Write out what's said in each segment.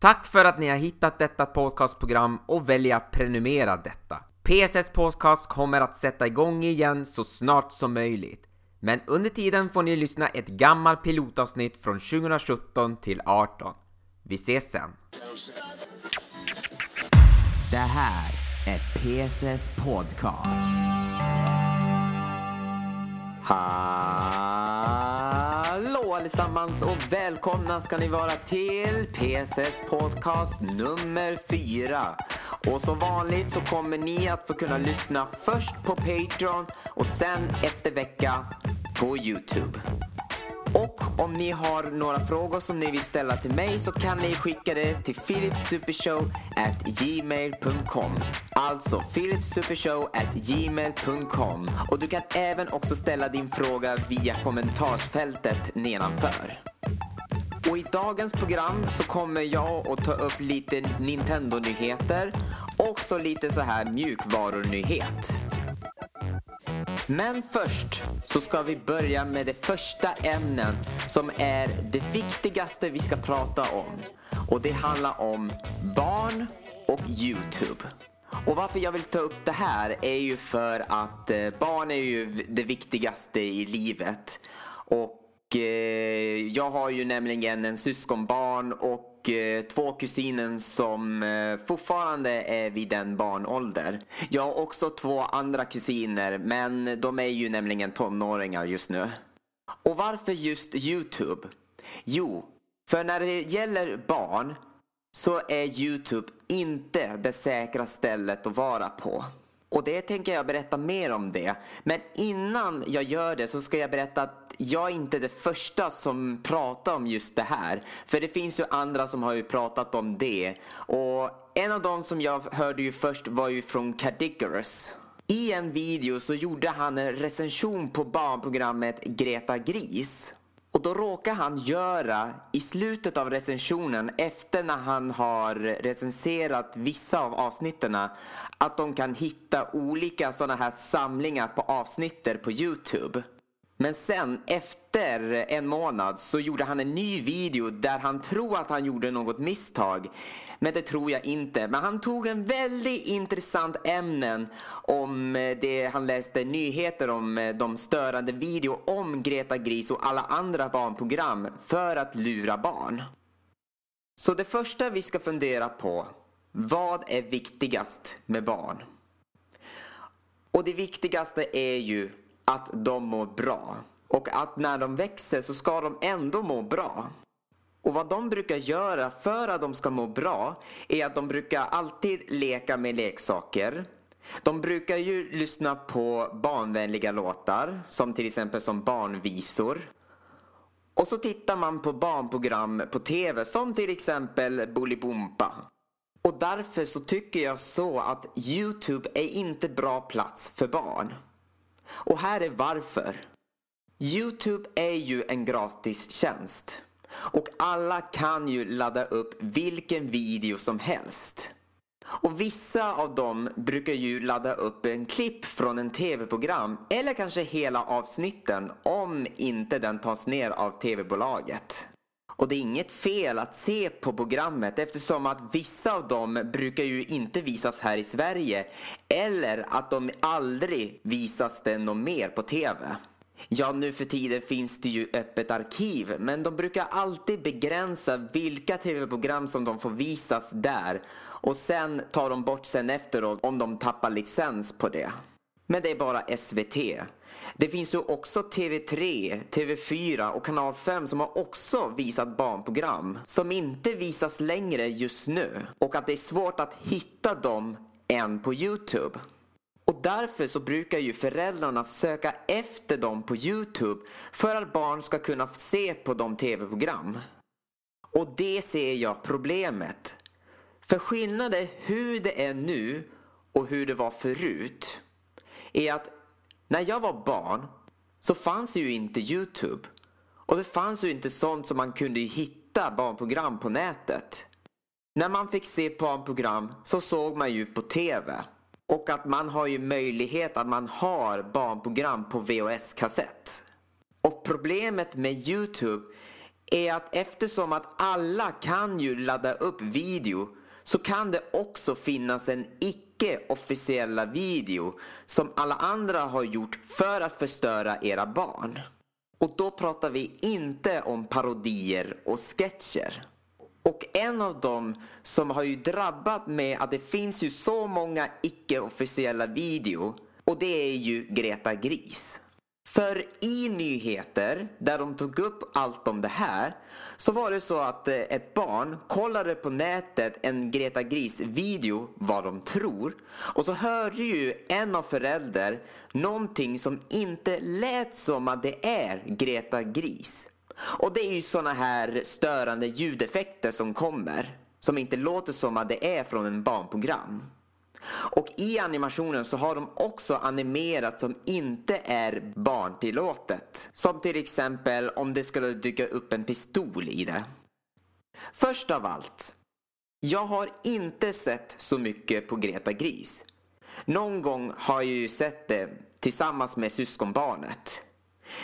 Tack för att ni har hittat detta podcastprogram och väljer att prenumerera detta. PSS Podcast kommer att sätta igång igen så snart som möjligt. Men under tiden får ni lyssna ett gammalt pilotavsnitt från 2017 till 18. Vi ses sen! Det här är PSS Podcast. Ha allesammans och välkomna ska ni vara till PSS Podcast nummer 4. Och som vanligt så kommer ni att få kunna lyssna först på Patreon och sen efter vecka på Youtube. Och om ni har några frågor som ni vill ställa till mig så kan ni skicka det till philipsupershow@gmail.com. Alltså philipsupershow@gmail.com. Och du kan även också ställa din fråga via kommentarsfältet nedanför. Och i dagens program så kommer jag att ta upp lite Nintendo-nyheter och så lite så här mjukvarunyhet. Men först så ska vi börja med det första ämnen som är det viktigaste vi ska prata om. Och det handlar om barn och Youtube. Och varför jag vill ta upp det här är ju för att eh, barn är ju det viktigaste i livet. Och eh, jag har ju nämligen en syskonbarn och och eh, två kusiner som eh, fortfarande är vid den barnålder. Jag har också två andra kusiner men de är ju nämligen tonåringar just nu. Och varför just Youtube? Jo, för när det gäller barn så är Youtube inte det säkra stället att vara på. Och det tänker jag berätta mer om det. Men innan jag gör det så ska jag berätta att jag är inte det första som pratar om just det här. För det finns ju andra som har ju pratat om det. Och en av dem som jag hörde ju först var ju från Cadigarus. I en video så gjorde han en recension på barnprogrammet Greta Gris. Och då råkar han göra i slutet av recensionen efter när han har recenserat vissa av avsnitten att de kan hitta olika sådana här samlingar på avsnitter på Youtube. Men sen efter en månad så gjorde han en ny video där han tror att han gjorde något misstag. Men det tror jag inte. Men han tog en väldigt intressant ämnen om eh, det han läste nyheter om eh, de störande video om Greta Gris och alla andra barnprogram för att lura barn. Så det första vi ska fundera på, vad är viktigast med barn? Och det viktigaste är ju att de mår bra. Och att när de växer så ska de ändå må bra. Och vad de brukar göra för att de ska må bra är att de brukar alltid leka med leksaker. De brukar ju lyssna på barnvänliga låtar, som till exempel som barnvisor. Och så tittar man på barnprogram på TV som till exempel Bolibompa. Och därför så tycker jag så att Youtube är inte bra plats för barn. Och här är varför. Youtube är ju en gratis tjänst. Och alla kan ju ladda upp vilken video som helst. Och vissa av dem brukar ju ladda upp en klipp från en tv-program eller kanske hela avsnitten om inte den tas ner av tv-bolaget. Och det är inget fel att se på programmet eftersom att vissa av dem brukar ju inte visas här i Sverige eller att de aldrig visas den mer på TV. Ja, nu för tiden finns det ju öppet arkiv, men de brukar alltid begränsa vilka tv-program som de får visas där och sen tar de bort sen efteråt om de tappar licens på det. Men det är bara SVT. Det finns ju också TV3, TV4 och Kanal 5 som har också visat barnprogram som inte visas längre just nu och att det är svårt att hitta dem än på Youtube. Och därför så brukar ju föräldrarna söka efter dem på Youtube för att barn ska kunna se på de tv-program. Och det ser jag problemet. För skillnaden hur det är nu och hur det var förut är att när jag var barn så fanns ju inte Youtube. Och det fanns ju inte sånt som man kunde hitta barnprogram på nätet. När man fick se barnprogram så såg man ju på TV. Och att man har ju möjlighet att man har barnprogram på VHS-kassett. Och problemet med Youtube är att eftersom att alla kan ju ladda upp video så kan det också finnas en icke icke-officiella video som alla andra har gjort för att förstöra era barn. Och då pratar vi inte om parodier och sketcher. Och en av dem som har ju drabbat med att det finns ju så många icke-officiella video och det är ju Greta Gris. För i nyheter, där de tog upp allt om det här, så var det så att eh, ett barn kollade på nätet en Greta Gris-video, vad de tror, och så hörde ju en av föräldrar någonting som inte lät som att det är Greta Gris. Och det är ju såna här störande ljudeffekter som kommer, som inte låter som att det är från en barnprogram. Och i animationen så har de också animerat som inte är barntillåtet. Som till exempel om det skulle dyka upp en pistol i det. Först av allt, jag har inte sett så mycket på Greta Gris. Någon gång har jag ju sett det tillsammans med syskonbarnet.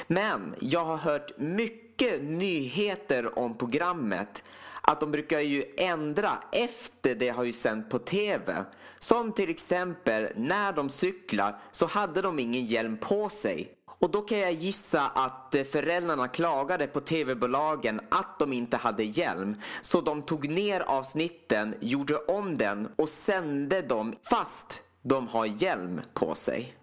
Men jag har hört mycket mycket nyheter om programmet att de brukar ju ändra efter det har ju sänt på TV. Som till exempel när de cyklar så hade de ingen hjälm på sig. Och då kan jag gissa att eh, föräldrarna klagade på TV-bolagen att de inte hade hjälm. Så de tog ner avsnitten, gjorde om den och sände dem fast de har hjälm på sig.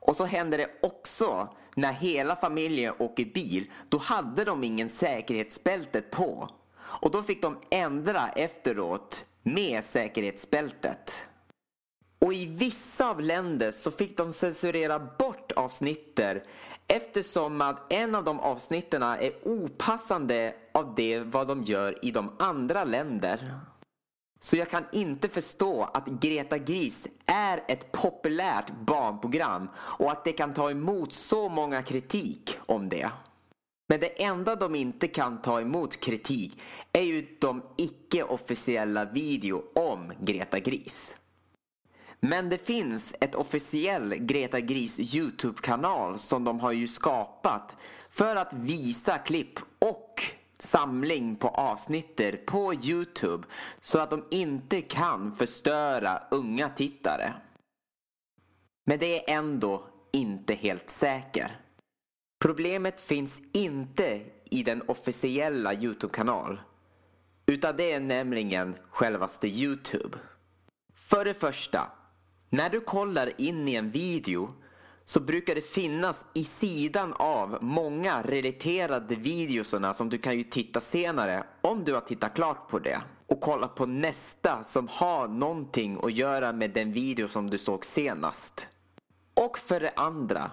Och så händer det också när hela familjen åker bil. Då hade de ingen säkerhetsbältet på. Och då fick de ändra efteråt med säkerhetsbältet. Och i vissa av länder så fick de censurera bort avsnitter eftersom att en av de avsnitten är opassande av det vad de gör i de andra länder. Så jag kan inte förstå att Greta Gris är ett populärt barnprogram och att det kan ta emot så många kritik om det. Men det enda de inte kan ta emot kritik är ju de icke-officiella video om Greta Gris. Men det finns ett officiell Greta Gris Youtube-kanal som de har ju skapat för att visa klipp och samling på avsnitter på Youtube så att de inte kan förstöra unga tittare. Men det är ändå inte helt säkert. Problemet finns inte i den officiella Youtube-kanal. Utan det är nämligen självaste Youtube. För det första, när du kollar in i en video så brukar det finnas i sidan av många relaterade videosarna som du kan ju titta senare om du har tittat klart på det. Och kolla på nästa som har någonting att göra med den video som du såg senast. Och för det andra,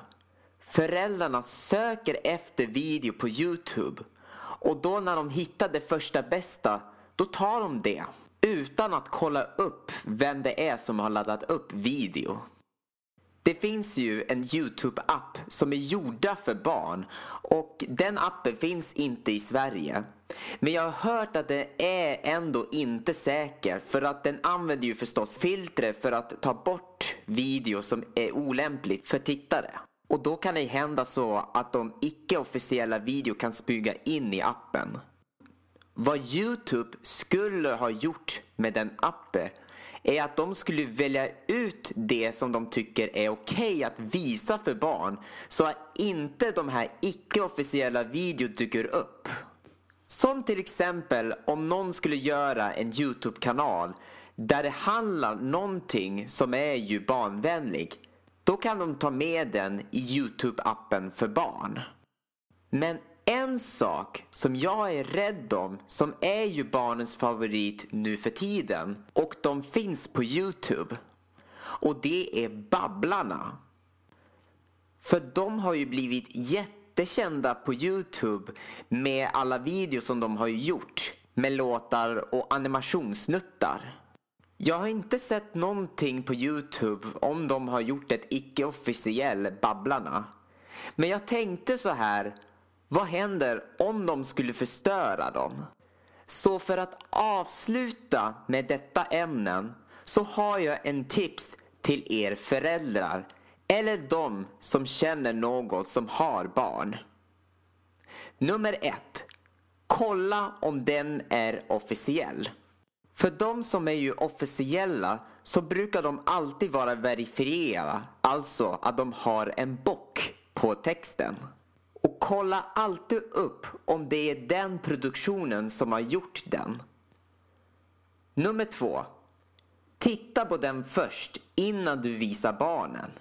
Föräldrarna söker efter video på Youtube och då när de hittar det första bästa, då tar de det utan att kolla upp vem det är som har laddat upp video. Det finns ju en Youtube-app som är gjorda för barn och den appen finns inte i Sverige. Men jag har hört att den är ändå inte säker för att den använder ju förstås filter för att ta bort video som är olämpligt för tittare. Och då kan det hända så att de icke-officiella video kan spyga in i appen. Vad Youtube skulle ha gjort med den appen är att de skulle välja ut det som de tycker är okej okay att visa för barn så att inte de här icke-officiella video dyker upp. Som till exempel om någon skulle göra en Youtube-kanal där det handlar någonting som är ju barnvänlig då kan de ta med den i Youtube-appen för barn. Men en sak som jag är rädd om, som är ju barnens favorit nu för tiden och de finns på Youtube. Och det är Babblarna. För de har ju blivit jättekända på Youtube med alla videos som de har gjort med låtar och animationssnuttar. Jag har inte sett någonting på Youtube om de har gjort ett icke-officiell Babblarna. Men jag tänkte så här, vad händer om de skulle förstöra dem? Så för att avsluta med detta ämnen så har jag en tips till er föräldrar eller de som känner något som har barn. Nummer ett. kolla om den är officiell. För de som är ju officiella så brukar de alltid vara verifierade, alltså att de har en bock på texten. Och kolla alltid upp om det är den produktionen som har gjort den. Nummer två. Titta på den först innan du visar barnen.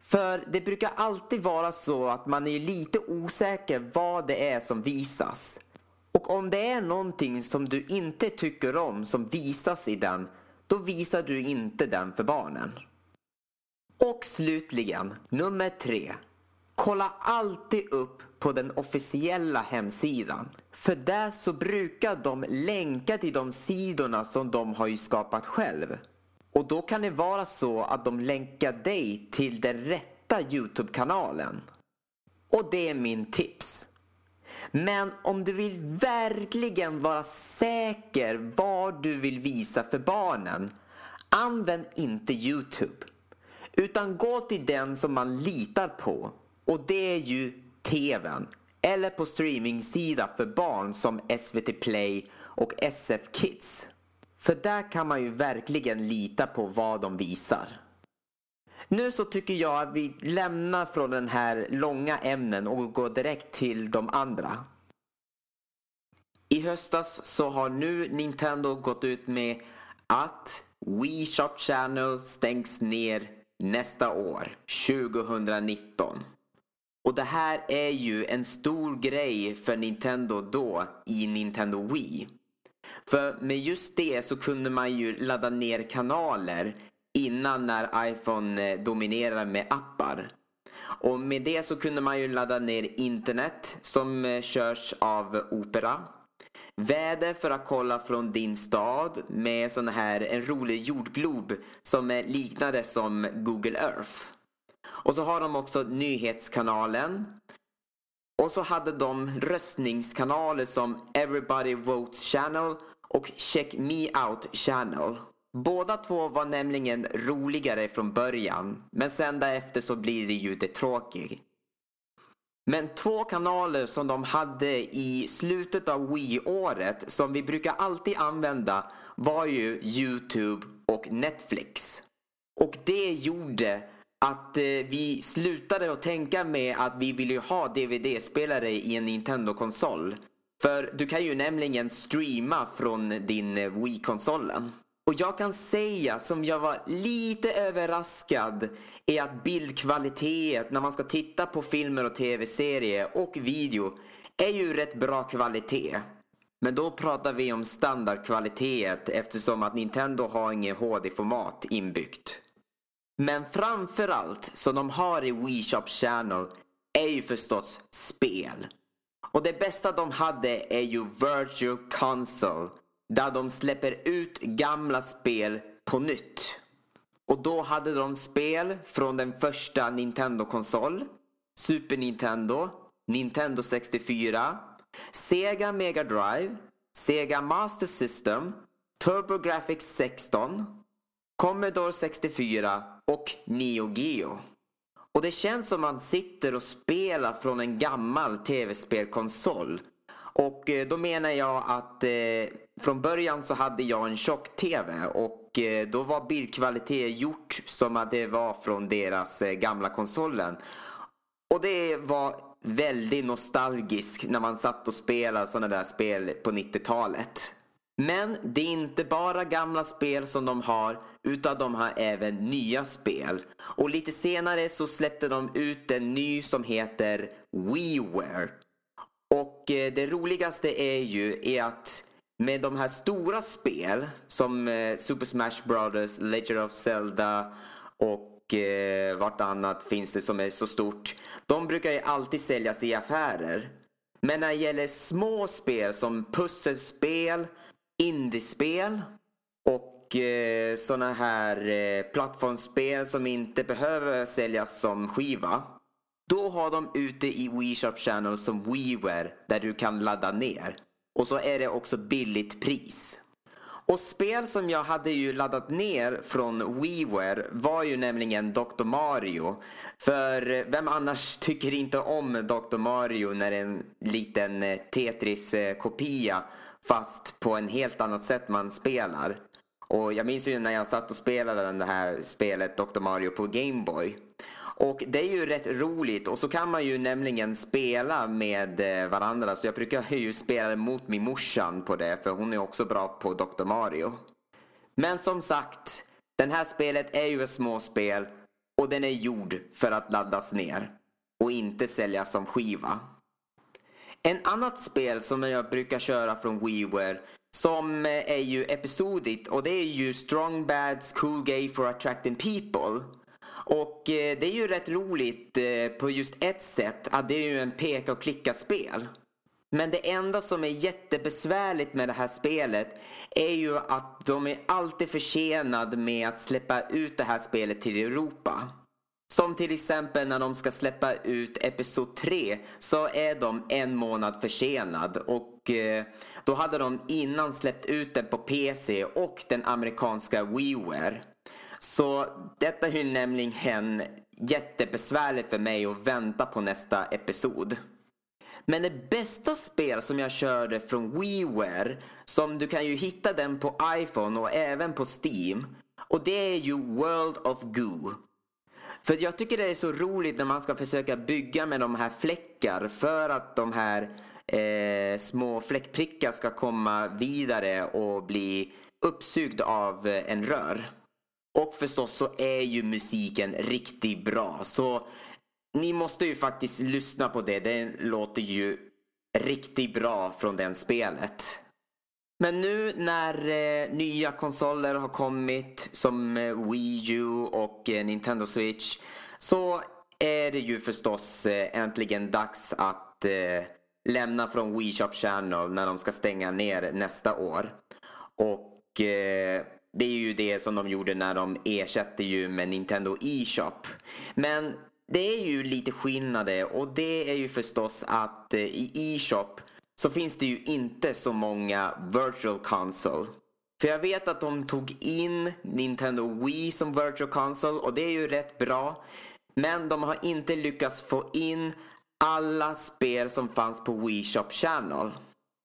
För det brukar alltid vara så att man är lite osäker vad det är som visas. Och om det är någonting som du inte tycker om som visas i den, då visar du inte den för barnen. Och slutligen, nummer tre. Kolla alltid upp på den officiella hemsidan. För där så brukar de länka till de sidorna som de har ju skapat själv. Och då kan det vara så att de länkar dig till den rätta Youtube-kanalen. Och det är min tips. Men om du vill verkligen vara säker vad du vill visa för barnen, använd inte Youtube. Utan gå till den som man litar på och det är ju TVn. Eller på streamingsida för barn som SVT Play och SF Kids. För där kan man ju verkligen lita på vad de visar. Nu så tycker jag att vi lämnar från den här långa ämnen och går direkt till de andra. I höstas så har nu Nintendo gått ut med att Wii Shop Channel stängs ner nästa år, 2019. Och det här är ju en stor grej för Nintendo då i Nintendo Wii. För med just det så kunde man ju ladda ner kanaler innan när iPhone eh, dominerade med appar. Och med det så kunde man ju ladda ner internet som eh, körs av Opera. Väder för att kolla från din stad med sån här en rolig jordglob som liknade som Google Earth. Och så har de också nyhetskanalen. Och så hade de röstningskanaler som Everybody Votes Channel och Check Me Out Channel. Båda två var nämligen roligare från början, men sen därefter så blir det ju det tråkigt. Men två kanaler som de hade i slutet av Wii-året som vi brukar alltid använda var ju Youtube och Netflix. Och det gjorde att eh, vi slutade att tänka med att vi vill ju ha DVD-spelare i en Nintendo-konsol. För du kan ju nämligen streama från din eh, Wii-konsolen. Och jag kan säga som jag var lite överraskad är att bildkvalitet när man ska titta på filmer och tv-serier och video är ju rätt bra kvalitet. Men då pratar vi om standardkvalitet eftersom att Nintendo har inget HD-format inbyggt. Men framförallt som de har i WeShop Channel är ju förstås spel. Och det bästa de hade är ju Virtual Console där de släpper ut gamla spel på nytt. Och då hade de spel från den första Nintendo-konsol, Super Nintendo, Nintendo 64, Sega Mega Drive, Sega Master System, TurboGrafx 16, Commodore 64 och Neo Geo. Och det känns som man sitter och spelar från en gammal tv-spelkonsol. Och eh, då menar jag att eh, från början så hade jag en tjock-tv och eh, då var bildkvalitet gjort som att det var från deras eh, gamla konsolen. Och det var väldigt nostalgiskt när man satt och spelade sådana där spel på 90-talet. Men det är inte bara gamla spel som de har, utan de har även nya spel. Och lite senare så släppte de ut en ny som heter WiiWare. Och eh, det roligaste är ju är att med de här stora spel som eh, Super Smash Brothers, Legend of Zelda och eh, vartannat finns det som är så stort. De brukar ju alltid säljas i affärer. Men när det gäller små spel som pusselspel, indiespel och eh, sådana här eh, plattformsspel som inte behöver säljas som skiva. Då har de ute i WeShop Channel som WeWare där du kan ladda ner. Och så är det också billigt pris. Och spel som jag hade ju laddat ner från WiiWare var ju nämligen Dr. Mario. För vem annars tycker inte om Dr. Mario när det är en liten eh, Tetris-kopia eh, fast på en helt annat sätt man spelar. Och jag minns ju när jag satt och spelade det här spelet Dr. Mario på Gameboy. Och det är ju rätt roligt och så kan man ju nämligen spela med eh, varandra så jag brukar ju spela mot min morsan på det för hon är också bra på Dr. Mario. Men som sagt, det här spelet är ju ett småspel och den är gjord för att laddas ner och inte säljas som skiva. En annat spel som jag brukar köra från WiiWare som eh, är ju episodigt och det är ju Strong Bad's Cool Gay for Attracting People. Och eh, det är ju rätt roligt eh, på just ett sätt att det är ju en peka och klicka-spel. Men det enda som är jättebesvärligt med det här spelet är ju att de är alltid försenade med att släppa ut det här spelet till Europa. Som till exempel när de ska släppa ut Episod 3 så är de en månad försenad och eh, då hade de innan släppt ut den på PC och den amerikanska WiiWare. Så detta är nämligen jättebesvärligt för mig att vänta på nästa episod. Men det bästa spel som jag körde från WiiWare, som du kan ju hitta den på iPhone och även på Steam, och det är ju World of Goo. För jag tycker det är så roligt när man ska försöka bygga med de här fläckar för att de här eh, små fläckprickar ska komma vidare och bli uppsugd av eh, en rör. Och förstås så är ju musiken riktigt bra. Så ni måste ju faktiskt lyssna på det. Det låter ju riktigt bra från det spelet. Men nu när eh, nya konsoler har kommit som eh, Wii U och eh, Nintendo Switch så är det ju förstås eh, äntligen dags att eh, lämna från Wii Shop Channel när de ska stänga ner nästa år. Och eh, det är ju det som de gjorde när de ersatte ju med Nintendo E-shop. Men det är ju lite skillnader och det är ju förstås att eh, i E-shop så finns det ju inte så många virtual console. För jag vet att de tog in Nintendo Wii som virtual console och det är ju rätt bra. Men de har inte lyckats få in alla spel som fanns på Wii Shop Channel.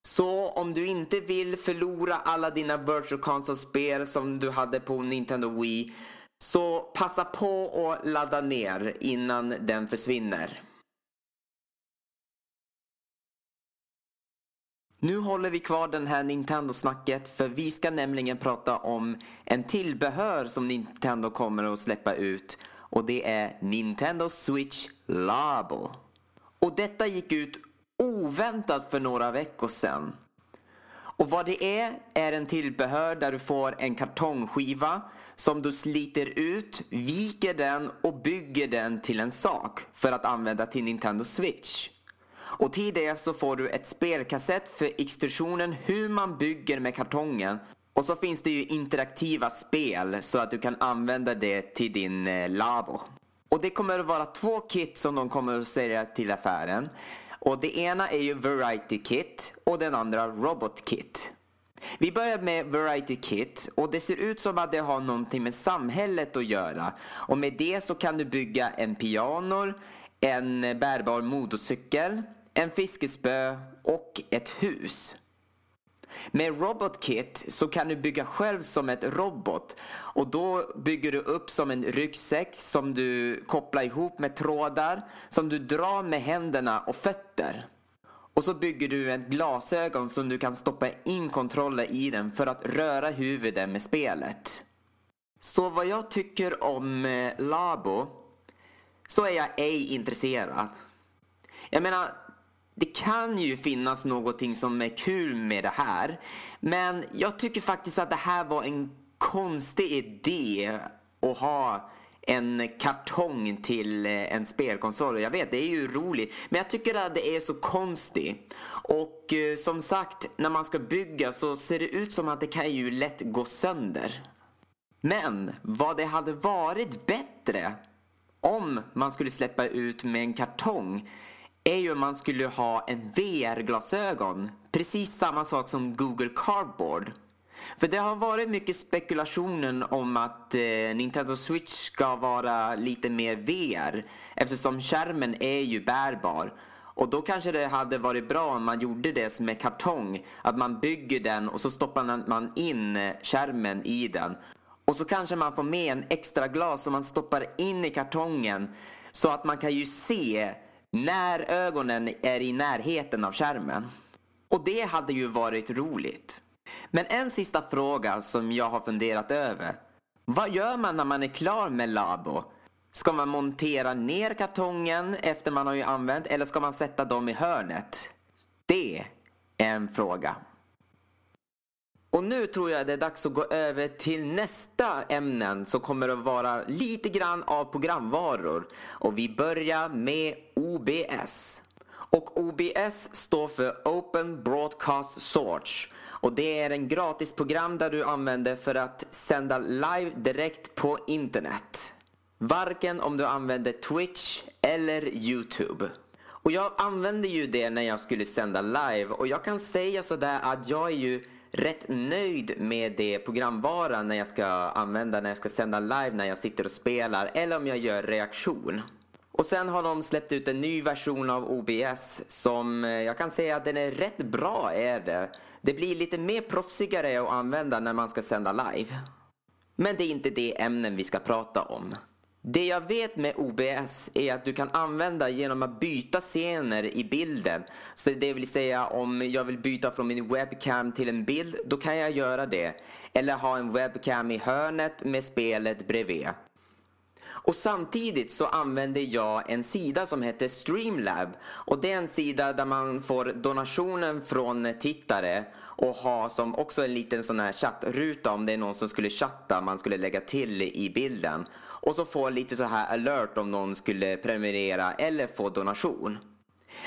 Så om du inte vill förlora alla dina virtual console-spel som du hade på Nintendo Wii så passa på att ladda ner innan den försvinner. Nu håller vi kvar den här Nintendo-snacket för vi ska nämligen prata om en tillbehör som Nintendo kommer att släppa ut och det är Nintendo Switch Labo. Och detta gick ut oväntat för några veckor sedan. Och vad det är, är en tillbehör där du får en kartongskiva som du sliter ut, viker den och bygger den till en sak för att använda till Nintendo Switch. Och till det så får du ett spelkassett för extrusionen hur man bygger med kartongen och så finns det ju interaktiva spel så att du kan använda det till din eh, labo. Och det kommer att vara två kit som de kommer att sälja till affären. Och det ena är ju Variety Kit och den andra Robot Kit. Vi börjar med Variety Kit och det ser ut som att det har någonting med samhället att göra. Och med det så kan du bygga en piano, en bärbar motorcykel, en fiskespö och ett hus. Med RobotKit så kan du bygga själv som ett robot och då bygger du upp som en ryggsäck som du kopplar ihop med trådar som du drar med händerna och fötter. Och så bygger du ett glasögon som du kan stoppa in kontroller i den för att röra huvudet med spelet. Så vad jag tycker om eh, Labo så är jag ej intresserad. Jag menar, det kan ju finnas någonting som är kul med det här. Men jag tycker faktiskt att det här var en konstig idé att ha en kartong till eh, en spelkonsol. Jag vet, det är ju roligt. Men jag tycker att det är så konstigt. Och eh, som sagt, när man ska bygga så ser det ut som att det kan ju lätt gå sönder. Men vad det hade varit bättre om man skulle släppa ut med en kartong är ju om man skulle ha en VR-glasögon. Precis samma sak som Google Cardboard. För det har varit mycket spekulationen om att eh, Nintendo Switch ska vara lite mer VR eftersom skärmen är ju bärbar. Och då kanske det hade varit bra om man gjorde det som med kartong. Att man bygger den och så stoppar man in eh, skärmen i den. Och så kanske man får med en extra glas som man stoppar in i kartongen. Så att man kan ju se när ögonen är i närheten av skärmen. Och det hade ju varit roligt. Men en sista fråga som jag har funderat över. Vad gör man när man är klar med Labo? Ska man montera ner kartongen efter man har ju använt eller ska man sätta dem i hörnet? Det är en fråga. Och nu tror jag det är dags att gå över till nästa ämnen som kommer att vara lite grann av programvaror. Och vi börjar med OBS. Och OBS står för Open Broadcast Source. Och det är en gratisprogram där du använder för att sända live direkt på internet. Varken om du använder Twitch eller Youtube. Och jag använde ju det när jag skulle sända live och jag kan säga sådär att jag är ju rätt nöjd med det programvara när jag ska använda när jag ska sända live när jag sitter och spelar eller om jag gör reaktion. Och sen har de släppt ut en ny version av OBS som eh, jag kan säga att den är rätt bra är det. Det blir lite mer proffsigare att använda när man ska sända live. Men det är inte det ämnen vi ska prata om. Det jag vet med OBS är att du kan använda genom att byta scener i bilden. Så det vill säga om jag vill byta från min webcam till en bild, då kan jag göra det. Eller ha en webcam i hörnet med spelet bredvid. Och samtidigt så använder jag en sida som heter Streamlab. Och det är en sida där man får donationen från tittare och ha som också en liten sån här chattruta om det är någon som skulle chatta man skulle lägga till i bilden. Och så få lite så här alert om någon skulle prenumerera eller få donation.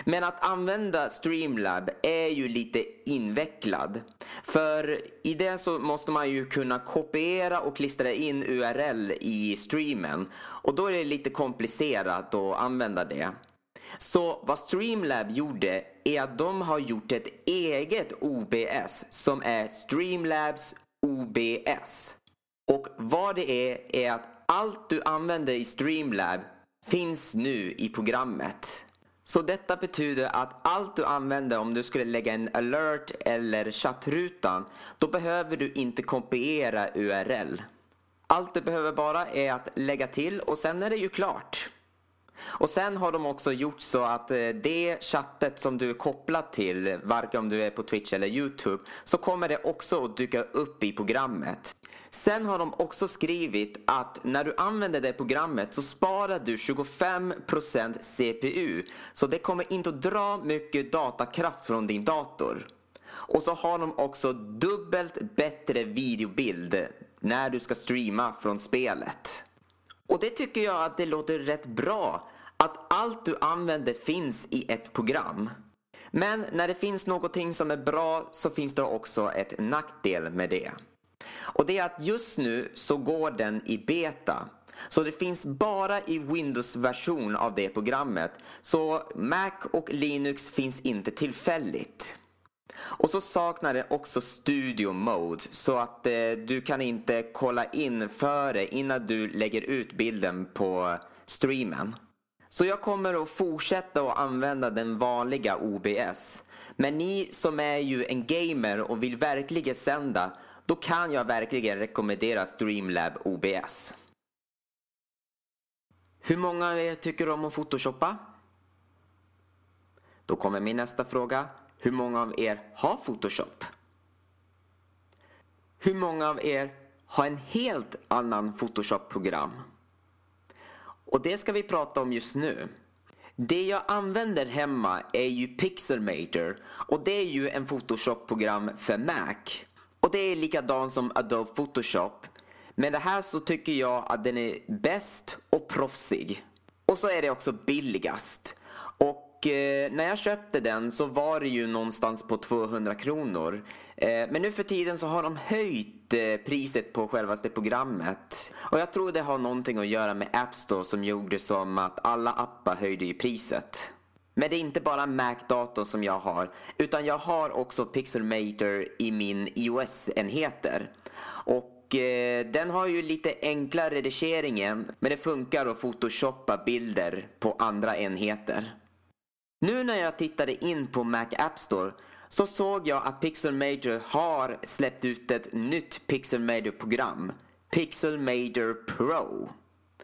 Men att använda Streamlab är ju lite invecklad. För i det så måste man ju kunna kopiera och klistra in URL i streamen. Och då är det lite komplicerat att använda det. Så vad Streamlab gjorde är att de har gjort ett eget OBS som är Streamlabs OBS. Och vad det är, är att allt du använder i Streamlab finns nu i programmet. Så detta betyder att allt du använder om du skulle lägga en alert eller chattrutan, då behöver du inte kopiera URL. Allt du behöver bara är att lägga till och sen är det ju klart. Och sen har de också gjort så att eh, det chattet som du är kopplad till, varken om du är på Twitch eller Youtube, så kommer det också att dyka upp i programmet. Sen har de också skrivit att när du använder det programmet så sparar du 25% CPU. Så det kommer inte att dra mycket datakraft från din dator. Och så har de också dubbelt bättre videobild när du ska streama från spelet. Och det tycker jag att det låter rätt bra. Att allt du använder finns i ett program. Men när det finns någonting som är bra så finns det också ett nackdel med det. Och det är att just nu så går den i beta. Så det finns bara i Windows-version av det programmet. Så Mac och Linux finns inte tillfälligt. Och så saknar det också Studio Mode så att eh, du kan inte kolla in före innan du lägger ut bilden på streamen. Så jag kommer att fortsätta att använda den vanliga OBS. Men ni som är ju en gamer och vill verkligen sända, då kan jag verkligen rekommendera Streamlab OBS. Hur många av er tycker om att photoshoppa? Då kommer min nästa fråga. Hur många av er har Photoshop? Hur många av er har en helt annan Photoshop-program? Och det ska vi prata om just nu. Det jag använder hemma är ju Pixelmator och det är ju en Photoshop-program för Mac. Och det är likadant som Adobe Photoshop. Men det här så tycker jag att den är bäst och proffsig. Och så är det också billigast. Och eh, när jag köpte den så var det ju någonstans på 200 kronor. Eh, men nu för tiden så har de höjt eh, priset på självaste programmet. Och jag tror det har någonting att göra med App Store som gjorde som att alla appar höjde ju priset. Men det är inte bara Mac-datorn som jag har, utan jag har också Pixelmator i min iOS-enheter. Och eh, den har ju lite enklare redigeringen, men det funkar att photoshoppa bilder på andra enheter. Nu när jag tittade in på Mac App Store så såg jag att Pixelmator har släppt ut ett nytt Pixelmator-program, Pixelmator Pro.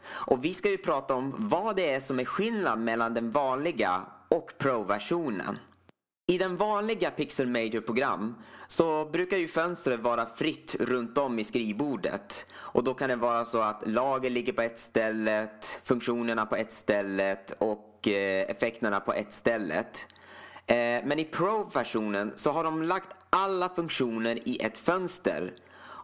Och vi ska ju prata om vad det är som är skillnad mellan den vanliga och Pro-versionen. I den vanliga Pixel Major program så brukar ju fönstret vara fritt runt om i skrivbordet. Och då kan det vara så att lager ligger på ett ställe, funktionerna på ett ställe och eh, effekterna på ett ställe. Eh, men i Pro-versionen så har de lagt alla funktioner i ett fönster.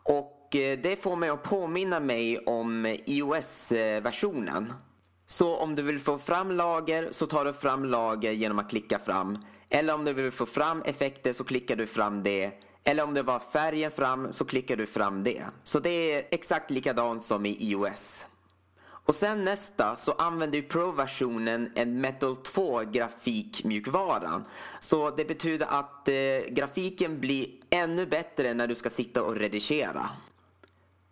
Och eh, det får mig att påminna mig om iOS-versionen. Så om du vill få fram lager så tar du fram lager genom att klicka fram. Eller om du vill få fram effekter så klickar du fram det. Eller om det var färgen fram så klickar du fram det. Så det är exakt likadant som i iOS. Och sen nästa så använder Pro-versionen en Metal 2 grafikmjukvara. Så det betyder att eh, grafiken blir ännu bättre när du ska sitta och redigera.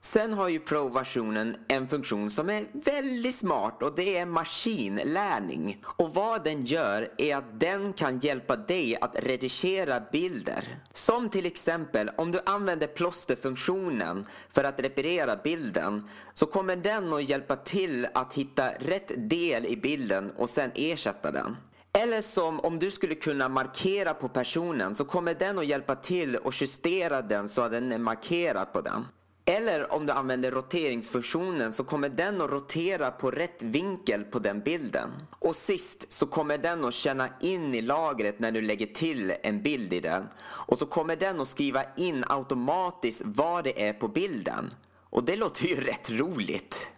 Sen har ju Pro-versionen en funktion som är väldigt smart och det är maskinlärning. Och vad den gör är att den kan hjälpa dig att redigera bilder. Som till exempel om du använder plåsterfunktionen för att reparera bilden så kommer den att hjälpa till att hitta rätt del i bilden och sen ersätta den. Eller som om du skulle kunna markera på personen så kommer den att hjälpa till och justera den så att den är markerad på den. Eller om du använder roteringsfunktionen så kommer den att rotera på rätt vinkel på den bilden. Och sist så kommer den att känna in i lagret när du lägger till en bild i den. Och så kommer den att skriva in automatiskt vad det är på bilden. Och det låter ju rätt roligt.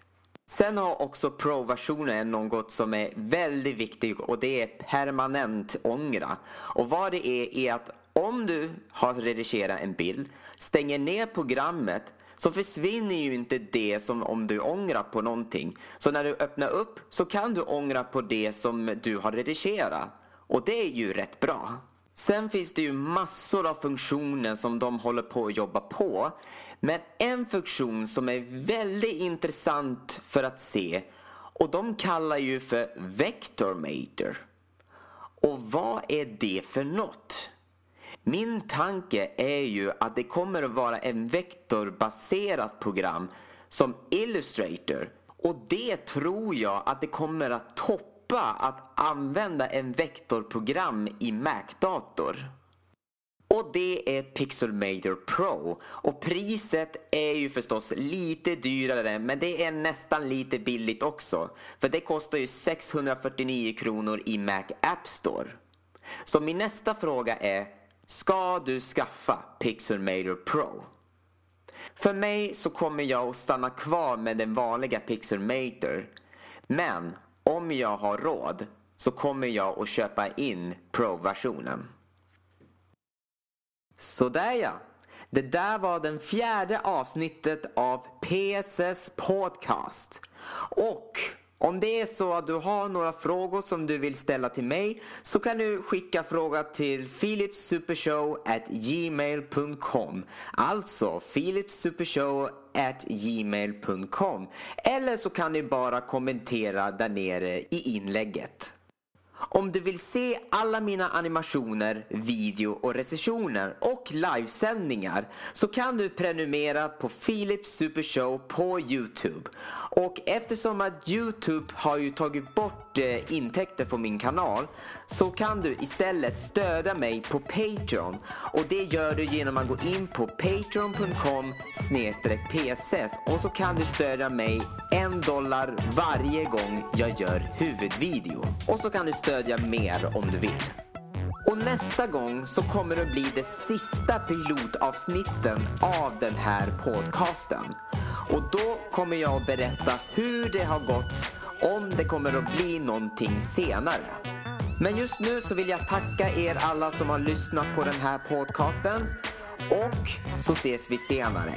Sen har också Pro-versionen något som är väldigt viktigt och det är permanent ångra. Och vad det är är att om du har redigerat en bild, stänger ner programmet så försvinner ju inte det som om du ångrar på någonting. Så när du öppnar upp så kan du ångra på det som du har redigerat. Och det är ju rätt bra. Sen finns det ju massor av funktioner som de håller på att jobba på. Men en funktion som är väldigt intressant för att se och de kallar ju för Vectormator. Och vad är det för något? Min tanke är ju att det kommer att vara en vektorbaserat program som Illustrator och det tror jag att det kommer att toppa att använda en vektorprogram i Mac-dator. Och det är Pixelmator Pro. Och priset är ju förstås lite dyrare men det är nästan lite billigt också. För det kostar ju 649 kronor i Mac App Store. Så min nästa fråga är Ska du skaffa Pixelmator Pro? För mig så kommer jag att stanna kvar med den vanliga Pixelmator. Men om jag har råd så kommer jag att köpa in Pro-versionen. Sådär ja. Det där var den fjärde avsnittet av PSS Podcast. Och om det är så att du har några frågor som du vill ställa till mig så kan du skicka fråga till philipsupershow@gmail.com Alltså philipsupershow@gmail.com Eller så kan du bara kommentera där nere i inlägget. Om du vill se alla mina animationer, video och recensioner och livesändningar så kan du prenumerera på Philips Super Show på Youtube. Och eftersom att Youtube har ju tagit bort eh, intäkter från min kanal så kan du istället stödja mig på Patreon och det gör du genom att gå in på patreon.com pss och så kan du stödja mig en dollar varje gång jag gör huvudvideo. Och så kan du stödja mer om du vill. Och nästa gång så kommer det bli det sista pilotavsnitten av den här podcasten. Och då kommer jag att berätta hur det har gått, om det kommer att bli någonting senare. Men just nu så vill jag tacka er alla som har lyssnat på den här podcasten och så ses vi senare.